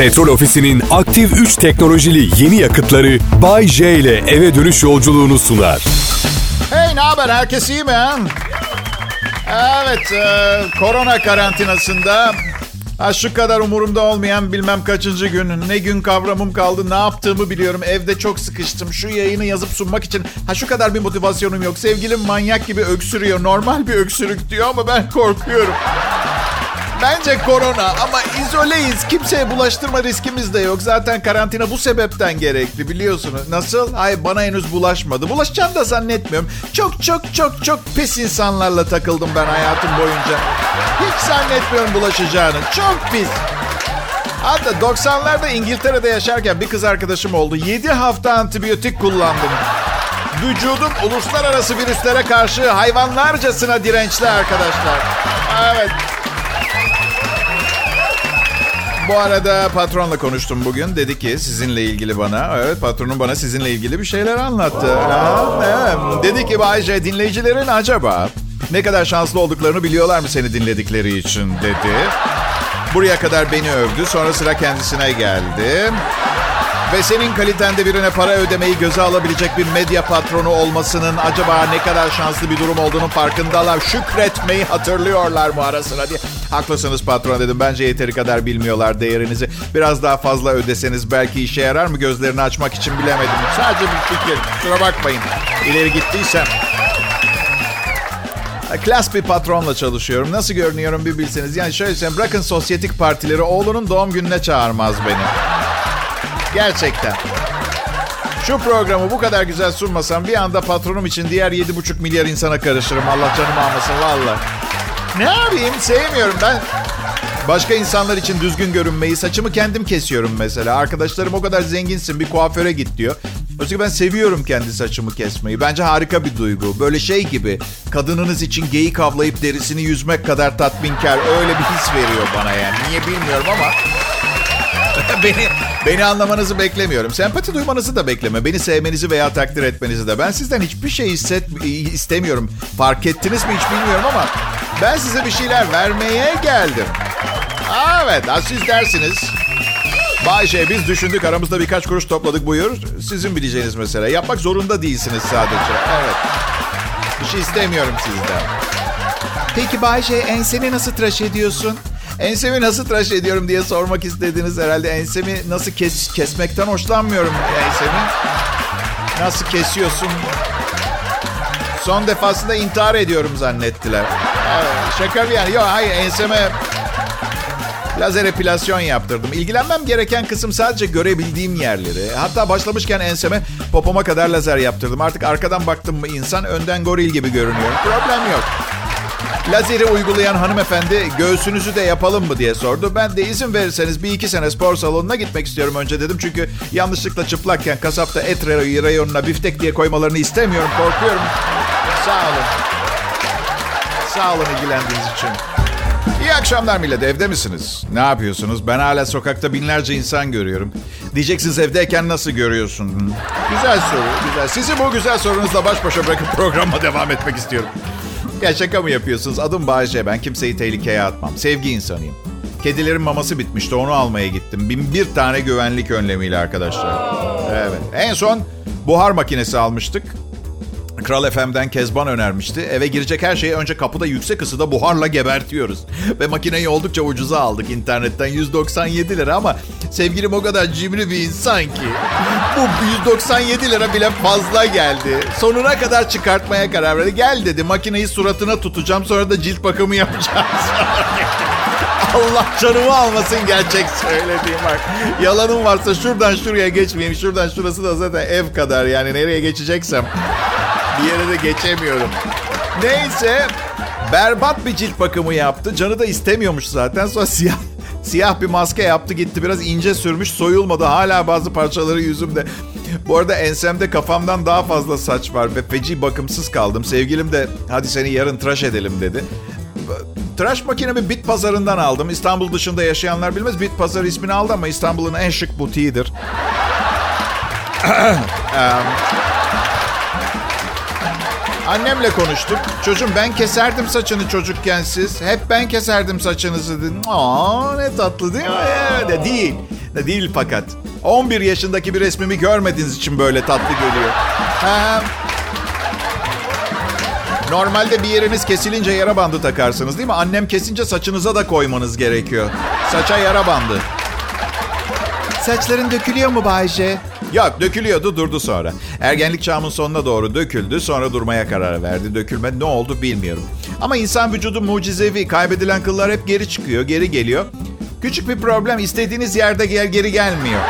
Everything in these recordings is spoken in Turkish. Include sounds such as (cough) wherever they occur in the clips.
Petrol Ofisi'nin aktif 3 teknolojili yeni yakıtları Bay J ile eve dönüş yolculuğunu sunar. Hey ne haber herkes iyi mi? Evet e, korona karantinasında ha, şu kadar umurumda olmayan bilmem kaçıncı gün ne gün kavramım kaldı ne yaptığımı biliyorum evde çok sıkıştım şu yayını yazıp sunmak için ha şu kadar bir motivasyonum yok sevgilim manyak gibi öksürüyor normal bir öksürük diyor ama ben korkuyorum. Bence korona ama izoleyiz. Kimseye bulaştırma riskimiz de yok. Zaten karantina bu sebepten gerekli biliyorsunuz. Nasıl? Ay bana henüz bulaşmadı. Bulaşacağını da zannetmiyorum. Çok çok çok çok pis insanlarla takıldım ben hayatım boyunca. Hiç zannetmiyorum bulaşacağını. Çok pis. Hatta 90'larda İngiltere'de yaşarken bir kız arkadaşım oldu. 7 hafta antibiyotik kullandım. Vücudum uluslararası virüslere karşı hayvanlarcasına dirençli arkadaşlar. Evet. Bu arada patronla konuştum bugün. Dedi ki sizinle ilgili bana. Evet patronum bana sizinle ilgili bir şeyler anlattı. Dedi ki Bayce dinleyicilerin acaba ne kadar şanslı olduklarını biliyorlar mı seni dinledikleri için dedi. Buraya kadar beni övdü. Sonra sıra kendisine geldi. Ve senin kalitende birine para ödemeyi göze alabilecek bir medya patronu olmasının acaba ne kadar şanslı bir durum olduğunun farkındalar. Şükretmeyi hatırlıyorlar mı ara sıra diye. Haklısınız patron dedim. Bence yeteri kadar bilmiyorlar değerinizi. Biraz daha fazla ödeseniz belki işe yarar mı gözlerini açmak için bilemedim. Sadece bir fikir. Kusura bakmayın. İleri gittiysem. Klas bir patronla çalışıyorum. Nasıl görünüyorum bir bilseniz. Yani şöyle söyleyeyim. Bırakın sosyetik partileri oğlunun doğum gününe çağırmaz beni. Gerçekten. Şu programı bu kadar güzel sunmasam bir anda patronum için diğer 7,5 milyar insana karışırım. Allah canımı almasın valla. Ne yapayım sevmiyorum ben. Başka insanlar için düzgün görünmeyi, saçımı kendim kesiyorum mesela. Arkadaşlarım o kadar zenginsin bir kuaföre git diyor. Oysa ben seviyorum kendi saçımı kesmeyi. Bence harika bir duygu. Böyle şey gibi kadınınız için geyik avlayıp derisini yüzmek kadar tatminkar. Öyle bir his veriyor bana yani. Niye bilmiyorum ama (laughs) beni beni anlamanızı beklemiyorum. Sempati duymanızı da bekleme. Beni sevmenizi veya takdir etmenizi de. Ben sizden hiçbir şey hisset istemiyorum. Fark ettiniz mi hiç bilmiyorum ama ben size bir şeyler vermeye geldim. Evet, siz dersiniz. Bayşe biz düşündük aramızda birkaç kuruş topladık buyur. Sizin bileceğiniz mesele. Yapmak zorunda değilsiniz sadece. Evet. Bir şey istemiyorum sizden. Peki Bayşe enseni nasıl tıraş ediyorsun? Ensemi nasıl tıraş ediyorum diye sormak istediniz herhalde. Ensemi nasıl kes, kesmekten hoşlanmıyorum ensemi. Nasıl kesiyorsun? Son defasında intihar ediyorum zannettiler. Evet, şaka bir yani. Yok hayır enseme lazer epilasyon yaptırdım. İlgilenmem gereken kısım sadece görebildiğim yerleri. Hatta başlamışken enseme popoma kadar lazer yaptırdım. Artık arkadan baktım mı insan önden goril gibi görünüyor. Problem yok. Lazeri uygulayan hanımefendi göğsünüzü de yapalım mı diye sordu. Ben de izin verirseniz bir iki sene spor salonuna gitmek istiyorum önce dedim. Çünkü yanlışlıkla çıplakken kasapta et reyonuna biftek diye koymalarını istemiyorum. Korkuyorum. Sağ olun. Sağ olun ilgilendiğiniz için. İyi akşamlar millet. Evde misiniz? Ne yapıyorsunuz? Ben hala sokakta binlerce insan görüyorum. Diyeceksiniz evdeyken nasıl görüyorsun? Güzel soru. Güzel. Sizi bu güzel sorunuzla baş başa bırakıp programa devam etmek istiyorum. Ya şaka mı yapıyorsunuz? Adım Bayece. Ben kimseyi tehlikeye atmam. Sevgi insanıyım. Kedilerin maması bitmişti. Onu almaya gittim. Bin bir tane güvenlik önlemiyle arkadaşlar. Evet. En son buhar makinesi almıştık. Kral FM'den Kezban önermişti. Eve girecek her şeyi önce kapıda yüksek ısıda buharla gebertiyoruz. Ve makineyi oldukça ucuza aldık internetten 197 lira ama sevgilim o kadar cimri bir insan ki. Bu 197 lira bile fazla geldi. Sonuna kadar çıkartmaya karar verdi. Gel dedi makineyi suratına tutacağım sonra da cilt bakımı yapacağız. (laughs) Allah canımı almasın gerçek söylediğim bak. Yalanım varsa şuradan şuraya geçmeyeyim. Şuradan şurası da zaten ev kadar yani nereye geçeceksem. Bir yere de geçemiyorum. Neyse berbat bir cilt bakımı yaptı. Canı da istemiyormuş zaten. Sonra siyah siyah bir maske yaptı gitti. Biraz ince sürmüş soyulmadı. Hala bazı parçaları yüzümde. Bu arada ensemde kafamdan daha fazla saç var ve feci bakımsız kaldım. Sevgilim de hadi seni yarın tıraş edelim dedi. Tıraş makinemi bit pazarından aldım. İstanbul dışında yaşayanlar bilmez. Bit pazarı ismini aldı ama İstanbul'un en şık butiğidir. (laughs) Annemle konuştuk. Çocuğum ben keserdim saçını çocukken siz. Hep ben keserdim saçınızı dedim. Aa ne tatlı değil mi? Ya, de değil. Değil fakat. 11 yaşındaki bir resmimi görmediğiniz için böyle tatlı geliyor. Ha. Normalde bir yeriniz kesilince yara bandı takarsınız değil mi? Annem kesince saçınıza da koymanız gerekiyor. Saça yara bandı. Saçların dökülüyor mu Bayce? Yok dökülüyordu durdu sonra. Ergenlik çağımın sonuna doğru döküldü sonra durmaya karar verdi. Dökülme ne oldu bilmiyorum. Ama insan vücudu mucizevi. Kaybedilen kıllar hep geri çıkıyor, geri geliyor. Küçük bir problem istediğiniz yerde gel geri gelmiyor.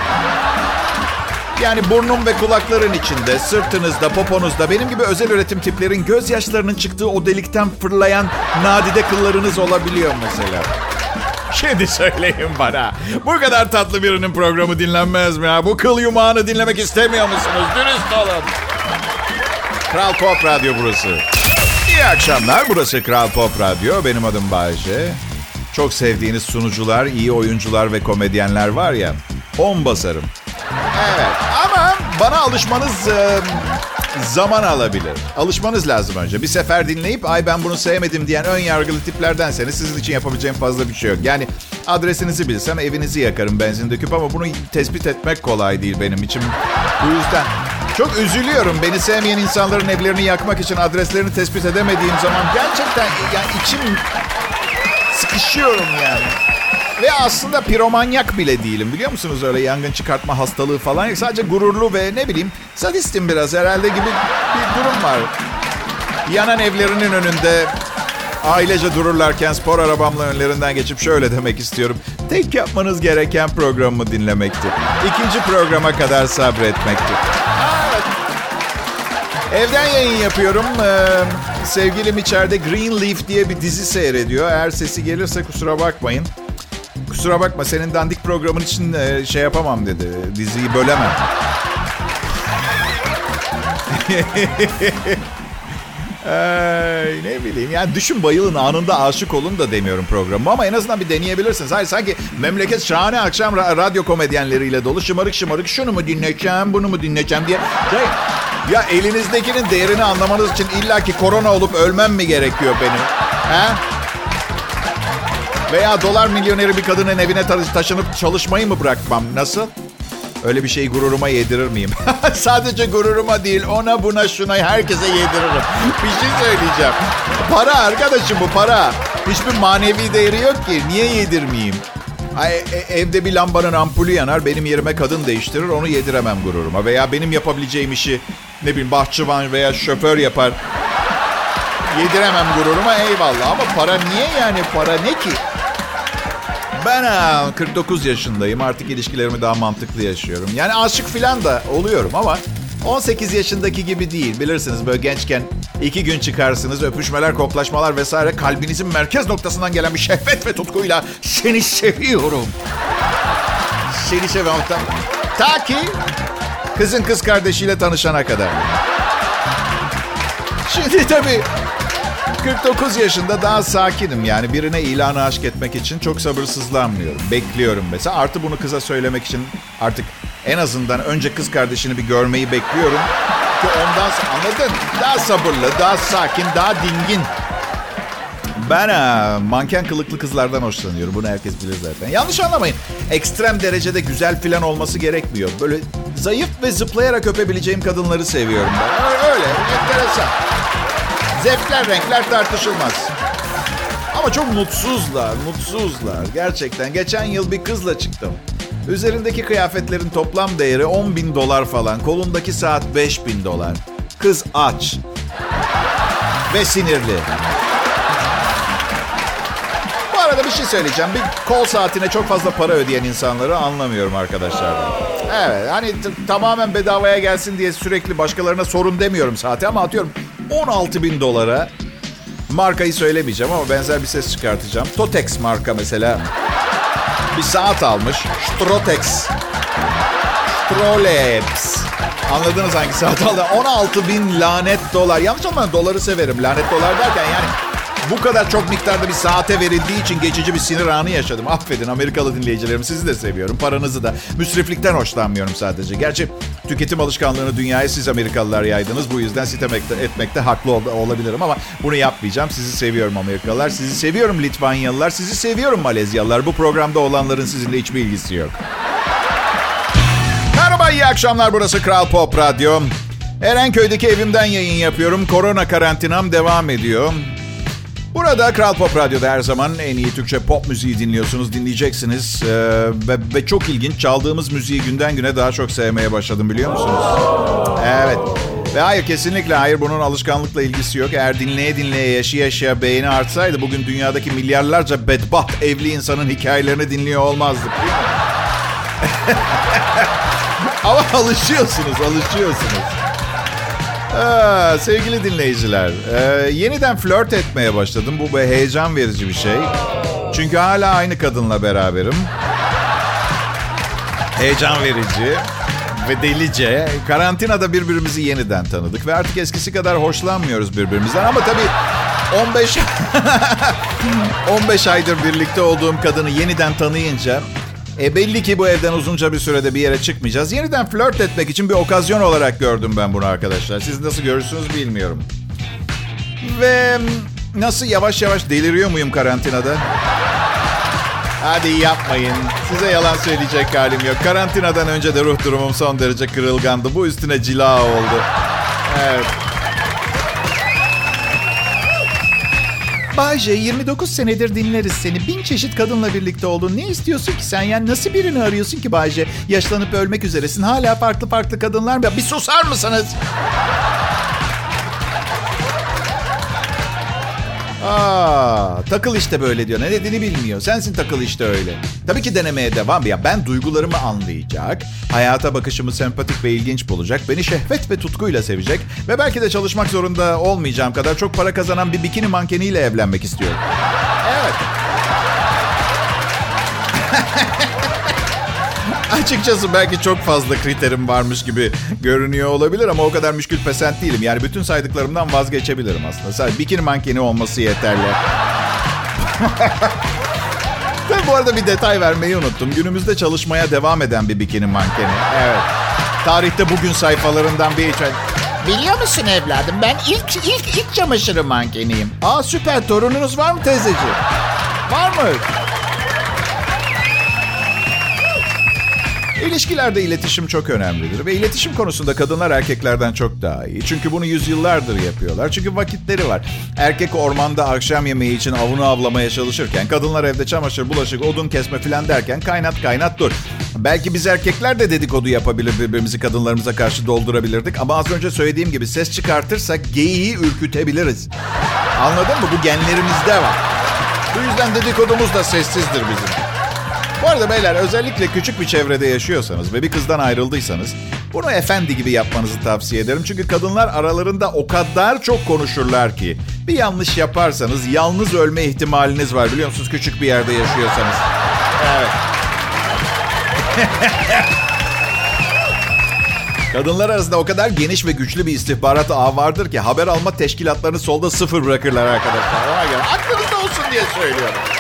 Yani burnum ve kulakların içinde, sırtınızda, poponuzda benim gibi özel üretim tiplerin gözyaşlarının çıktığı o delikten fırlayan nadide kıllarınız olabiliyor mesela. Şimdi söyleyin bana. Bu kadar tatlı birinin programı dinlenmez mi ya? Bu kıl yumağını dinlemek istemiyor musunuz? Dürüst olun. Kral Pop Radyo burası. İyi akşamlar. Burası Kral Pop Radyo. Benim adım Bayece. Çok sevdiğiniz sunucular, iyi oyuncular ve komedyenler var ya. On basarım. Evet ama bana alışmanız zaman alabilir. Alışmanız lazım önce. Bir sefer dinleyip ay ben bunu sevmedim diyen ön yargılı tiplerdenseniz sizin için yapabileceğim fazla bir şey yok. Yani adresinizi bilsem evinizi yakarım benzin döküp ama bunu tespit etmek kolay değil benim için. Bu yüzden çok üzülüyorum. Beni sevmeyen insanların evlerini yakmak için adreslerini tespit edemediğim zaman gerçekten yani içim sıkışıyorum yani. Ve aslında piromanyak bile değilim biliyor musunuz öyle yangın çıkartma hastalığı falan. Sadece gururlu ve ne bileyim sadistim biraz herhalde gibi bir durum var. Yanan evlerinin önünde ailece dururlarken spor arabamla önlerinden geçip şöyle demek istiyorum. Tek yapmanız gereken programımı dinlemekti. İkinci programa kadar sabretmekti. Evden yayın yapıyorum. Ee, sevgilim içeride Greenleaf diye bir dizi seyrediyor. Eğer sesi gelirse kusura bakmayın. Kusura bakma senin dandik programın için e, şey yapamam dedi. Diziyi bölemem. (laughs) Ay, ne bileyim yani düşün bayılın anında aşık olun da demiyorum programı ama en azından bir deneyebilirsiniz. Hayır sanki memleket şahane akşam ra- radyo komedyenleriyle dolu şımarık şımarık şunu mu dinleyeceğim bunu mu dinleyeceğim diye. Şey, ya elinizdekinin değerini anlamanız için illaki korona olup ölmem mi gerekiyor benim? He? Veya dolar milyoneri bir kadının evine ta- taşınıp çalışmayı mı bırakmam? Nasıl? Öyle bir şeyi gururuma yedirir miyim? (laughs) Sadece gururuma değil, ona buna şuna herkese yediririm. (laughs) Bir şey söyleyeceğim. Para arkadaşım bu para. Hiçbir manevi değeri yok ki. Niye yedirmeyeyim? Ay, e- evde bir lambanın ampulü yanar, benim yerime kadın değiştirir, onu yediremem gururuma. Veya benim yapabileceğim işi ne bileyim bahçıvan veya şoför yapar. Yediremem gururuma eyvallah ama para niye yani? Para ne ki? Ben ha, 49 yaşındayım. Artık ilişkilerimi daha mantıklı yaşıyorum. Yani aşık falan da oluyorum ama 18 yaşındaki gibi değil. Bilirsiniz böyle gençken iki gün çıkarsınız. Öpüşmeler, koklaşmalar vesaire. Kalbinizin merkez noktasından gelen bir şehvet ve tutkuyla seni seviyorum. Seni seviyorum. Ta ki kızın kız kardeşiyle tanışana kadar. Şimdi tabii 49 yaşında daha sakinim yani birine ilanı aşk etmek için çok sabırsızlanmıyorum. Bekliyorum mesela. Artı bunu kıza söylemek için artık en azından önce kız kardeşini bir görmeyi bekliyorum. Ki ondan sonra anladın? Daha sabırlı, daha sakin, daha dingin. Ben ha, manken kılıklı kızlardan hoşlanıyorum. Bunu herkes bilir zaten. Yanlış anlamayın. Ekstrem derecede güzel filan olması gerekmiyor. Böyle zayıf ve zıplayarak öpebileceğim kadınları seviyorum ben. Öyle, enteresan. Zevkler, renkler tartışılmaz. Ama çok mutsuzlar, mutsuzlar. Gerçekten. Geçen yıl bir kızla çıktım. Üzerindeki kıyafetlerin toplam değeri 10 bin dolar falan. Kolundaki saat 5 bin dolar. Kız aç. Ve sinirli. Bu arada bir şey söyleyeceğim. Bir kol saatine çok fazla para ödeyen insanları anlamıyorum arkadaşlar. Evet hani t- tamamen bedavaya gelsin diye sürekli başkalarına sorun demiyorum saate ama atıyorum 16 bin dolara markayı söylemeyeceğim ama benzer bir ses çıkartacağım. Totex marka mesela bir saat almış. Strotex. Stroleps. Anladınız hangi saat aldı? 16 bin lanet dolar. Yanlış anlamayın doları severim. Lanet dolar derken yani bu kadar çok miktarda bir saate verildiği için geçici bir sinir anı yaşadım. Affedin Amerikalı dinleyicilerim sizi de seviyorum. Paranızı da. Müsriflikten hoşlanmıyorum sadece. Gerçi tüketim alışkanlığını dünyaya siz Amerikalılar yaydınız. Bu yüzden sitemekte, etmekte haklı ol- olabilirim ama bunu yapmayacağım. Sizi seviyorum Amerikalılar. Sizi seviyorum Litvanyalılar. Sizi seviyorum Malezyalılar. Bu programda olanların sizinle hiçbir ilgisi yok. Merhaba, iyi akşamlar. Burası Kral Pop Radyo. Erenköy'deki evimden yayın yapıyorum. Korona karantinam devam ediyor. Burada Kral Pop Radyo'da her zaman en iyi Türkçe pop müziği dinliyorsunuz, dinleyeceksiniz. Ee, ve, ve çok ilginç, çaldığımız müziği günden güne daha çok sevmeye başladım biliyor musunuz? Evet. Ve hayır kesinlikle hayır bunun alışkanlıkla ilgisi yok. Eğer dinleye dinleye yaşa yaşa beğeni artsaydı bugün dünyadaki milyarlarca bedbaht evli insanın hikayelerini dinliyor olmazdık? (laughs) Ama alışıyorsunuz, alışıyorsunuz. Aa, sevgili dinleyiciler, e, yeniden flört etmeye başladım. Bu bir heyecan verici bir şey. Çünkü hala aynı kadınla beraberim. Heyecan verici ve delice. Karantinada birbirimizi yeniden tanıdık ve artık eskisi kadar hoşlanmıyoruz birbirimizden. Ama tabii 15 15 (laughs) aydır birlikte olduğum kadını yeniden tanıyınca e belli ki bu evden uzunca bir sürede bir yere çıkmayacağız. Yeniden flört etmek için bir okazyon olarak gördüm ben bunu arkadaşlar. Siz nasıl görürsünüz bilmiyorum. Ve nasıl yavaş yavaş deliriyor muyum karantinada? Hadi yapmayın. Size yalan söyleyecek halim yok. Karantinadan önce de ruh durumum son derece kırılgandı. Bu üstüne cila oldu. Evet. Bayce 29 senedir dinleriz seni. Bin çeşit kadınla birlikte oldun. Ne istiyorsun ki sen? Yani nasıl birini arıyorsun ki Bayce? Yaşlanıp ölmek üzeresin. Hala farklı farklı kadınlar mı? Bir susar mısınız? Aa, takıl işte böyle diyor. Ne dediğini bilmiyor. Sensin takıl işte öyle. Tabii ki denemeye devam. Ya ben duygularımı anlayacak, hayata bakışımı sempatik ve ilginç bulacak, beni şehvet ve tutkuyla sevecek ve belki de çalışmak zorunda olmayacağım kadar çok para kazanan bir bikini mankeniyle evlenmek istiyorum. Açıkçası belki çok fazla kriterim varmış gibi görünüyor olabilir ama o kadar müşkül pesent değilim. Yani bütün saydıklarımdan vazgeçebilirim aslında. Sadece bikini mankeni olması yeterli. (laughs) Tabii bu arada bir detay vermeyi unuttum. Günümüzde çalışmaya devam eden bir bikini mankeni. Evet. Tarihte bugün sayfalarından bir Biliyor musun evladım ben ilk ilk ilk çamaşırı mankeniyim. Aa süper torununuz var mı teyzeciğim? Var mı? İlişkilerde iletişim çok önemlidir ve iletişim konusunda kadınlar erkeklerden çok daha iyi. Çünkü bunu yüzyıllardır yapıyorlar. Çünkü vakitleri var. Erkek ormanda akşam yemeği için avını avlamaya çalışırken, kadınlar evde çamaşır, bulaşık, odun kesme filan derken kaynat kaynat dur. Belki biz erkekler de dedikodu yapabilir birbirimizi kadınlarımıza karşı doldurabilirdik. Ama az önce söylediğim gibi ses çıkartırsak geyiği ürkütebiliriz. Anladın mı? Bu genlerimizde var. Bu yüzden dedikodumuz da sessizdir bizim. Bu arada beyler özellikle küçük bir çevrede yaşıyorsanız ve bir kızdan ayrıldıysanız bunu efendi gibi yapmanızı tavsiye ederim. Çünkü kadınlar aralarında o kadar çok konuşurlar ki bir yanlış yaparsanız yalnız ölme ihtimaliniz var biliyor musunuz küçük bir yerde yaşıyorsanız. Evet. (laughs) Kadınlar arasında o kadar geniş ve güçlü bir istihbarat ağı vardır ki haber alma teşkilatlarını solda sıfır bırakırlar arkadaşlar. Aklınızda olsun diye söylüyorum.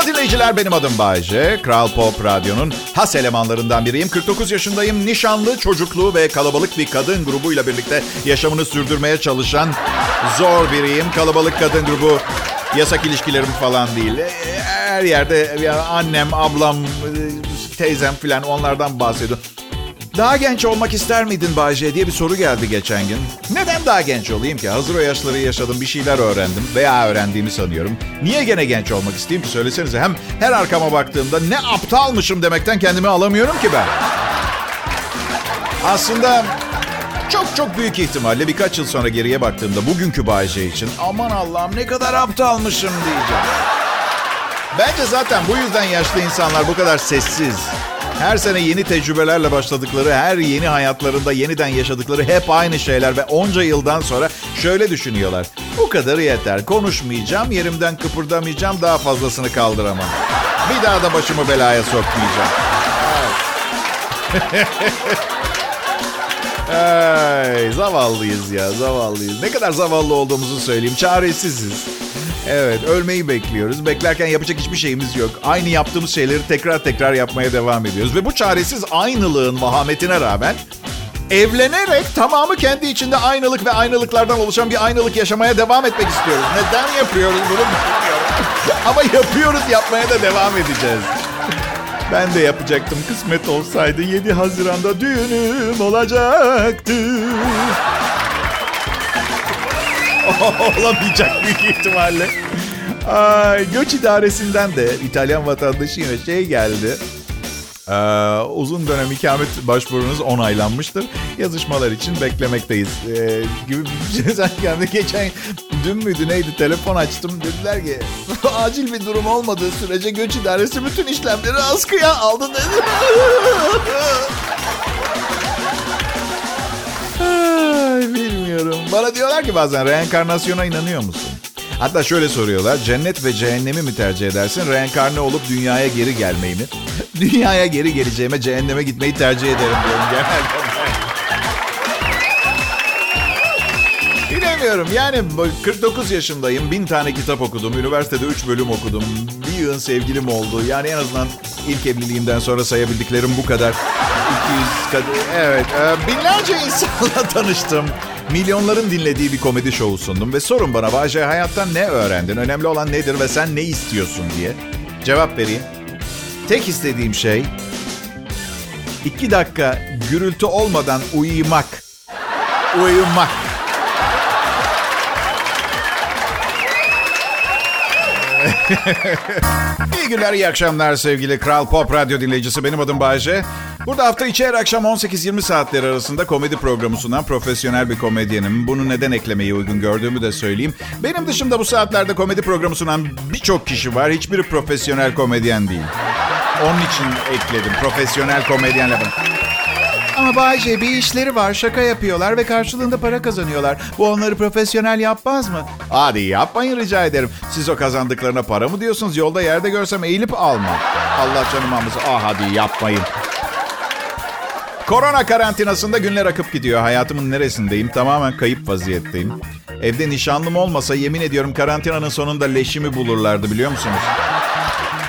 Merhaba dinleyiciler benim adım Bayce. Kral Pop Radyo'nun has elemanlarından biriyim. 49 yaşındayım. Nişanlı, çocuklu ve kalabalık bir kadın grubuyla birlikte yaşamını sürdürmeye çalışan zor biriyim. Kalabalık kadın grubu yasak ilişkilerim falan değil. E, her yerde annem, ablam, e, teyzem falan onlardan bahsediyor. Daha genç olmak ister miydin Bayce diye bir soru geldi geçen gün. Neden daha genç olayım ki? Hazır o yaşları yaşadım, bir şeyler öğrendim veya öğrendiğimi sanıyorum. Niye gene genç olmak isteyeyim ki söylesenize. Hem her arkama baktığımda ne aptalmışım demekten kendimi alamıyorum ki ben. Aslında çok çok büyük ihtimalle birkaç yıl sonra geriye baktığımda bugünkü Bayce için aman Allah'ım ne kadar aptalmışım diyeceğim. Bence zaten bu yüzden yaşlı insanlar bu kadar sessiz. Her sene yeni tecrübelerle başladıkları, her yeni hayatlarında yeniden yaşadıkları hep aynı şeyler ve onca yıldan sonra şöyle düşünüyorlar. Bu kadar yeter. Konuşmayacağım, yerimden kıpırdamayacağım, daha fazlasını kaldıramam. Bir daha da başımı belaya sokmayacağım. Evet. (laughs) Ay, zavallıyız ya, zavallıyız. Ne kadar zavallı olduğumuzu söyleyeyim. Çaresiziz. Evet, ölmeyi bekliyoruz. Beklerken yapacak hiçbir şeyimiz yok. Aynı yaptığımız şeyleri tekrar tekrar yapmaya devam ediyoruz. Ve bu çaresiz aynılığın vahametine rağmen evlenerek tamamı kendi içinde aynılık ve aynılıklardan oluşan bir aynılık yaşamaya devam etmek istiyoruz. Neden yapıyoruz bunu bilmiyorum. (laughs) Ama yapıyoruz, yapmaya da devam edeceğiz. Ben de yapacaktım kısmet olsaydı 7 Haziran'da düğünüm olacaktı. (laughs) Olamayacak büyük ihtimalle. Ay, göç idaresinden de İtalyan vatandaşı yine şey geldi. Ee, uzun dönem ikamet başvurunuz onaylanmıştır. Yazışmalar için beklemekteyiz. Ee, gibi bir şey (laughs) sen geldi. Geçen dün müydü neydi telefon açtım. Dediler ki (laughs) acil bir durum olmadığı sürece göç idaresi bütün işlemleri askıya aldı dedi. (laughs) Bilmiyorum. Bana diyorlar ki bazen reenkarnasyona inanıyor musun? Hatta şöyle soruyorlar. Cennet ve cehennemi mi tercih edersin? Reenkarne olup dünyaya geri gelmeyi mi? (laughs) Dünyaya geri geleceğime cehenneme gitmeyi tercih ederim diyorum genelde. Bilemiyorum yani 49 yaşındayım. Bin tane kitap okudum. Üniversitede 3 bölüm okudum. Bir yığın sevgilim oldu. Yani en azından ilk evliliğimden sonra sayabildiklerim bu kadar. 200 kadar. Evet. e, binlerce insanla (laughs) tanıştım. Milyonların dinlediği bir komedi şovu sundum. Ve sorun bana Vajay hayattan ne öğrendin? Önemli olan nedir ve sen ne istiyorsun diye. Cevap vereyim. Tek istediğim şey iki dakika gürültü olmadan uyumak. Uyumak. (laughs) İyi günler, iyi akşamlar sevgili Kral Pop Radyo dinleyicisi. Benim adım Bayece. Burada hafta içi her akşam 18-20 saatleri arasında komedi programı sunan profesyonel bir komedyenim. Bunu neden eklemeyi uygun gördüğümü de söyleyeyim. Benim dışımda bu saatlerde komedi programı sunan birçok kişi var. Hiçbiri profesyonel komedyen değil. Onun için ekledim. Profesyonel komedyenle bunu. Ama Bayce bir işleri var, şaka yapıyorlar ve karşılığında para kazanıyorlar. Bu onları profesyonel yapmaz mı? Hadi yapmayın rica ederim. Siz o kazandıklarına para mı diyorsunuz? Yolda yerde görsem eğilip almam. Allah canım almasın. Ah hadi yapmayın. Korona karantinasında günler akıp gidiyor. Hayatımın neresindeyim? Tamamen kayıp vaziyetteyim. Evde nişanlım olmasa yemin ediyorum karantinanın sonunda leşimi bulurlardı biliyor musunuz?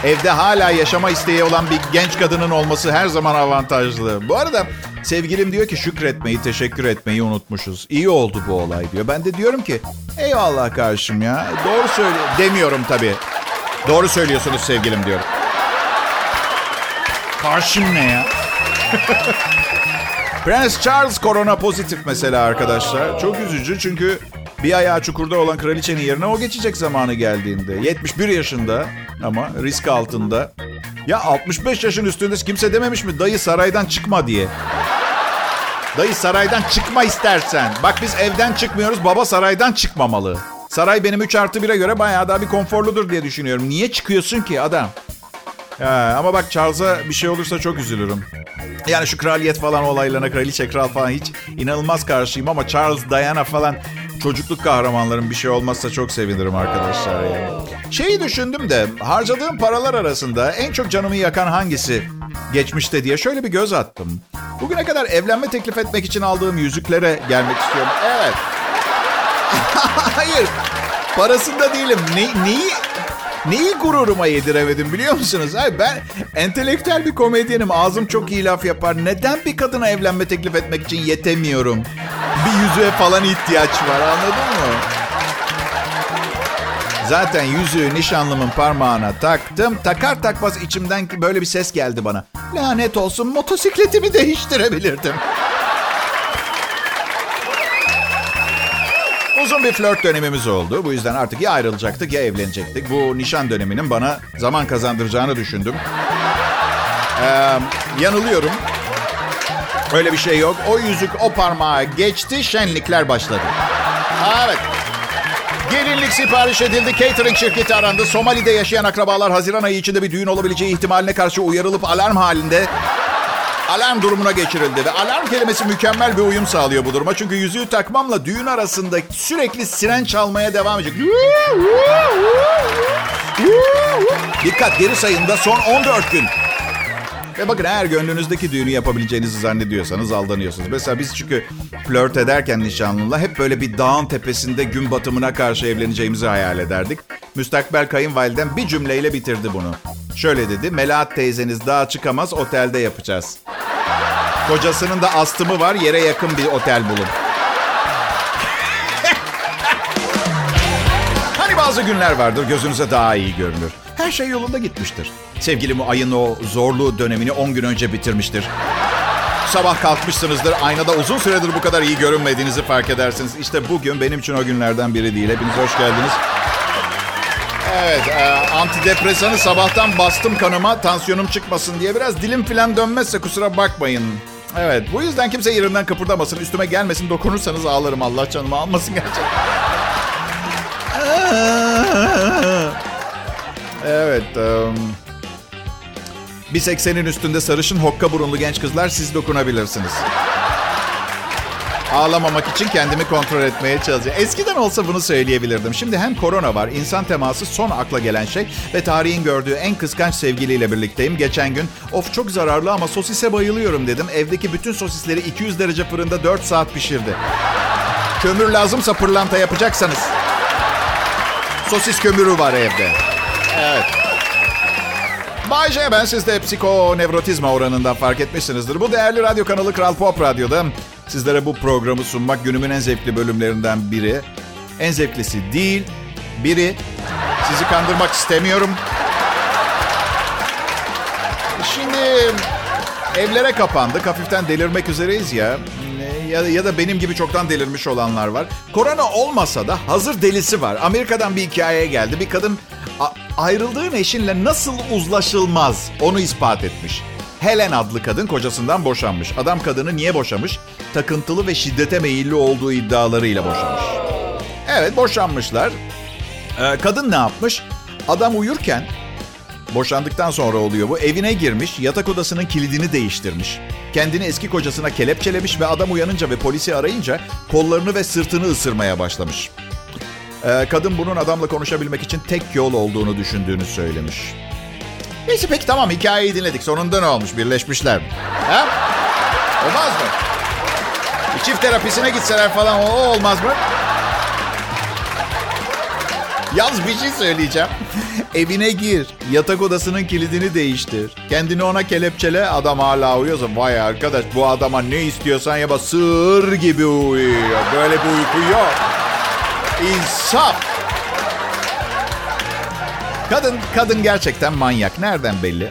Evde hala yaşama isteği olan bir genç kadının olması her zaman avantajlı. Bu arada sevgilim diyor ki şükretmeyi, teşekkür etmeyi unutmuşuz. İyi oldu bu olay diyor. Ben de diyorum ki eyvallah karşım ya. Doğru söyle demiyorum tabii. Doğru söylüyorsunuz sevgilim diyorum. Karşım ne ya? (laughs) Prens Charles korona pozitif mesela arkadaşlar. Çok üzücü çünkü bir ayağı çukurda olan kraliçenin yerine o geçecek zamanı geldiğinde. 71 yaşında ama risk altında. Ya 65 yaşın üstünde kimse dememiş mi dayı saraydan çıkma diye. Dayı saraydan çıkma istersen. Bak biz evden çıkmıyoruz baba saraydan çıkmamalı. Saray benim 3 artı 1'e göre bayağı daha bir konforludur diye düşünüyorum. Niye çıkıyorsun ki adam? Ha, ama bak Charles'a bir şey olursa çok üzülürüm. Yani şu kraliyet falan olaylarına, kraliçe kral falan hiç inanılmaz karşıyım ama Charles, Diana falan çocukluk kahramanların bir şey olmazsa çok sevinirim arkadaşlar yani. Şeyi düşündüm de harcadığım paralar arasında en çok canımı yakan hangisi geçmişte diye şöyle bir göz attım. Bugüne kadar evlenme teklif etmek için aldığım yüzüklere gelmek istiyorum. Evet. (laughs) Hayır. Parasında değilim. Ne, neyi Neyi gururuma yediremedim biliyor musunuz? Ay ben entelektüel bir komedyenim. Ağzım çok iyi laf yapar. Neden bir kadına evlenme teklif etmek için yetemiyorum? Yüzüğe falan ihtiyaç var anladın mı? Zaten yüzüğü nişanlımın parmağına taktım. Takar takmaz içimden böyle bir ses geldi bana. Lanet olsun motosikletimi değiştirebilirdim. Uzun bir flört dönemimiz oldu. Bu yüzden artık ya ayrılacaktık ya evlenecektik. Bu nişan döneminin bana zaman kazandıracağını düşündüm. Ee, yanılıyorum. Öyle bir şey yok. O yüzük o parmağa geçti, şenlikler başladı. Evet. Gelinlik sipariş edildi, catering şirketi arandı. Somali'de yaşayan akrabalar Haziran ayı içinde bir düğün olabileceği ihtimaline karşı uyarılıp alarm halinde alarm durumuna geçirildi. Ve alarm kelimesi mükemmel bir uyum sağlıyor bu duruma. Çünkü yüzüğü takmamla düğün arasında sürekli siren çalmaya devam edecek. Dikkat geri sayımda son 14 gün. Ve bakın eğer gönlünüzdeki düğünü yapabileceğinizi zannediyorsanız aldanıyorsunuz. Mesela biz çünkü flört ederken nişanlımla hep böyle bir dağın tepesinde gün batımına karşı evleneceğimizi hayal ederdik. Müstakbel kayınvalidem bir cümleyle bitirdi bunu. Şöyle dedi, Melahat teyzeniz daha çıkamaz otelde yapacağız. Kocasının da astımı var, yere yakın bir otel bulun. (laughs) hani bazı günler vardır gözünüze daha iyi görünür. Her şey yolunda gitmiştir. Sevgilim ayın o zorlu dönemini 10 gün önce bitirmiştir. Sabah kalkmışsınızdır, aynada uzun süredir bu kadar iyi görünmediğinizi fark edersiniz. İşte bugün benim için o günlerden biri değil. Hepiniz hoş geldiniz. Evet, e, antidepresanı sabahtan bastım kanıma tansiyonum çıkmasın diye. Biraz dilim falan dönmezse kusura bakmayın. Evet, bu yüzden kimse yerinden kıpırdamasın, üstüme gelmesin, dokunursanız ağlarım. Allah canımı almasın gerçekten. (laughs) Evet, um, 1.80'in üstünde sarışın hokka burunlu genç kızlar siz dokunabilirsiniz. Ağlamamak için kendimi kontrol etmeye çalışıyorum. Eskiden olsa bunu söyleyebilirdim. Şimdi hem korona var, insan teması son akla gelen şey ve tarihin gördüğü en kıskanç sevgiliyle birlikteyim. Geçen gün of çok zararlı ama sosise bayılıyorum dedim. Evdeki bütün sosisleri 200 derece fırında 4 saat pişirdi. Kömür lazımsa pırlanta yapacaksanız. Sosis kömürü var evde. Evet. Bay J, ben siz de psikonevrotizma oranından fark etmişsinizdir. Bu değerli radyo kanalı Kral Pop Radyo'da sizlere bu programı sunmak günümün en zevkli bölümlerinden biri. En zevklisi değil, biri. Sizi kandırmak istemiyorum. Şimdi evlere kapandık. Hafiften delirmek üzereyiz ya. Ya, ya da benim gibi çoktan delirmiş olanlar var. Korona olmasa da hazır delisi var. Amerika'dan bir hikayeye geldi. Bir kadın ayrıldığın eşinle nasıl uzlaşılmaz onu ispat etmiş. Helen adlı kadın kocasından boşanmış. Adam kadını niye boşamış? Takıntılı ve şiddete meyilli olduğu iddialarıyla boşamış. Evet boşanmışlar. Ee, kadın ne yapmış? Adam uyurken Boşandıktan sonra oluyor bu. Evine girmiş, yatak odasının kilidini değiştirmiş. Kendini eski kocasına kelepçelemiş ve adam uyanınca ve polisi arayınca kollarını ve sırtını ısırmaya başlamış. Ee, kadın bunun adamla konuşabilmek için tek yol olduğunu düşündüğünü söylemiş. Neyse peki tamam hikayeyi dinledik. Sonunda ne olmuş? Birleşmişler mi? Ha? Olmaz mı? Bir çift terapisine gitseler falan o olmaz mı? Yalnız bir şey söyleyeceğim. (laughs) Evine gir. Yatak odasının kilidini değiştir. Kendini ona kelepçele. Adam hala uyuyorsa vay arkadaş bu adama ne istiyorsan yapa sığır gibi uyuyor. Böyle bir uyku yok. İnsaf. Kadın kadın gerçekten manyak. Nereden belli?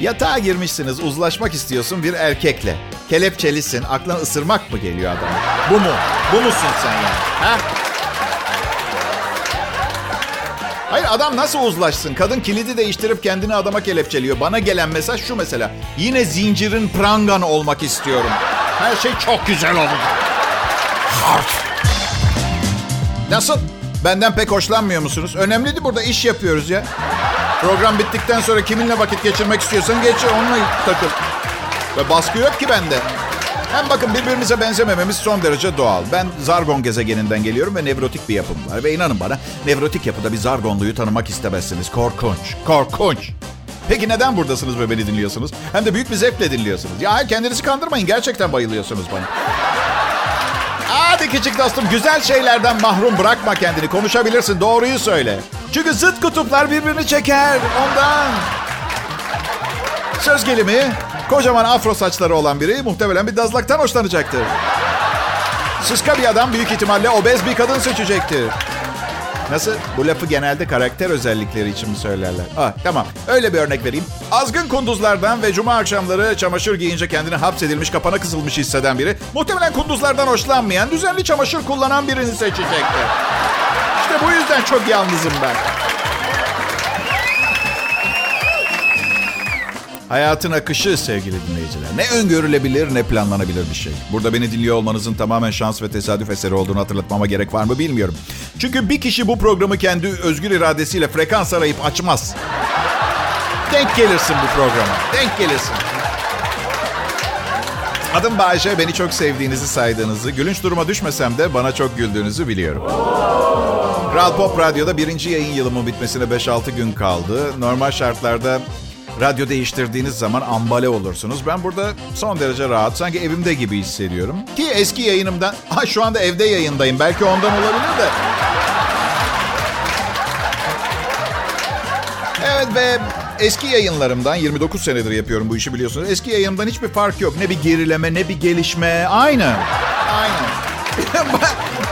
Yatağa girmişsiniz, uzlaşmak istiyorsun bir erkekle. Kelepçelisin, aklına ısırmak mı geliyor adam? Bu mu? Bu musun sen yani? Ha? Hayır adam nasıl uzlaşsın? Kadın kilidi değiştirip kendini adama kelepçeliyor. Bana gelen mesaj şu mesela. Yine zincirin prangan olmak istiyorum. Her şey çok güzel olacak. Harf. Nasıl? Benden pek hoşlanmıyor musunuz? Önemliydi burada iş yapıyoruz ya. Program bittikten sonra kiminle vakit geçirmek istiyorsan geç onunla takıl. Ve baskı yok ki bende. Hem bakın birbirimize benzemememiz son derece doğal. Ben Zargon gezegeninden geliyorum ve nevrotik bir yapım var. Ve inanın bana nevrotik yapıda bir Zargonluyu tanımak istemezsiniz. Korkunç, korkunç. Peki neden buradasınız ve beni dinliyorsunuz? Hem de büyük bir zevkle dinliyorsunuz. Ya kendinizi kandırmayın. Gerçekten bayılıyorsunuz bana. Hadi küçük dostum güzel şeylerden mahrum bırakma kendini. Konuşabilirsin doğruyu söyle. Çünkü zıt kutuplar birbirini çeker ondan. Söz gelimi kocaman afro saçları olan biri muhtemelen bir dazlaktan hoşlanacaktır. Sıska bir adam büyük ihtimalle obez bir kadın seçecektir. Nasıl? Bu lafı genelde karakter özellikleri için mi söylerler? Ah, tamam. Öyle bir örnek vereyim. Azgın kunduzlardan ve cuma akşamları çamaşır giyince kendini hapsedilmiş, kapana kısılmış hisseden biri... ...muhtemelen kunduzlardan hoşlanmayan, düzenli çamaşır kullanan birini seçecektir. İşte bu yüzden çok yalnızım ben. Hayatın akışı sevgili dinleyiciler. Ne öngörülebilir ne planlanabilir bir şey. Burada beni dinliyor olmanızın tamamen şans ve tesadüf eseri olduğunu hatırlatmama gerek var mı bilmiyorum. Çünkü bir kişi bu programı kendi özgür iradesiyle frekans arayıp açmaz. Denk gelirsin bu programa. Denk gelirsin. Adım Bayşe. Beni çok sevdiğinizi saydığınızı, gülünç duruma düşmesem de bana çok güldüğünüzü biliyorum. Kral Pop Radyo'da birinci yayın yılımın bitmesine 5-6 gün kaldı. Normal şartlarda radyo değiştirdiğiniz zaman ambale olursunuz. Ben burada son derece rahat, sanki evimde gibi hissediyorum. Ki eski yayınımdan, (laughs) ha şu anda evde yayındayım. Belki ondan olabilir de. Evet ve eski yayınlarımdan 29 senedir yapıyorum bu işi biliyorsunuz. Eski yayınımdan hiçbir fark yok. Ne bir gerileme ne bir gelişme. Aynı. Aynı. (laughs)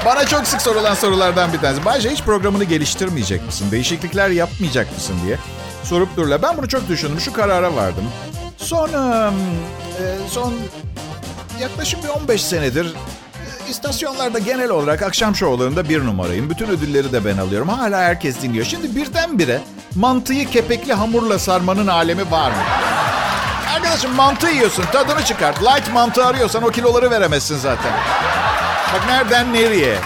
Bana çok sık sorulan sorulardan bir tanesi. Bayce hiç programını geliştirmeyecek misin? Değişiklikler yapmayacak mısın diye sorup dururlar. Ben bunu çok düşündüm. Şu karara vardım. Son, e, son yaklaşık bir 15 senedir e, istasyonlarda genel olarak akşam şovlarında bir numarayım. Bütün ödülleri de ben alıyorum. Hala herkes dinliyor. Şimdi birdenbire mantıyı kepekli hamurla sarmanın alemi var mı? Arkadaşım mantı yiyorsun. Tadını çıkart. Light mantı arıyorsan o kiloları veremezsin zaten. Bak nereden nereye?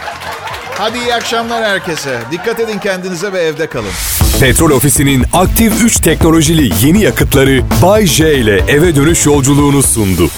Hadi iyi akşamlar herkese. Dikkat edin kendinize ve evde kalın. Petrol Ofisi'nin aktif 3 teknolojili yeni yakıtları Bay J ile eve dönüş yolculuğunu sundu.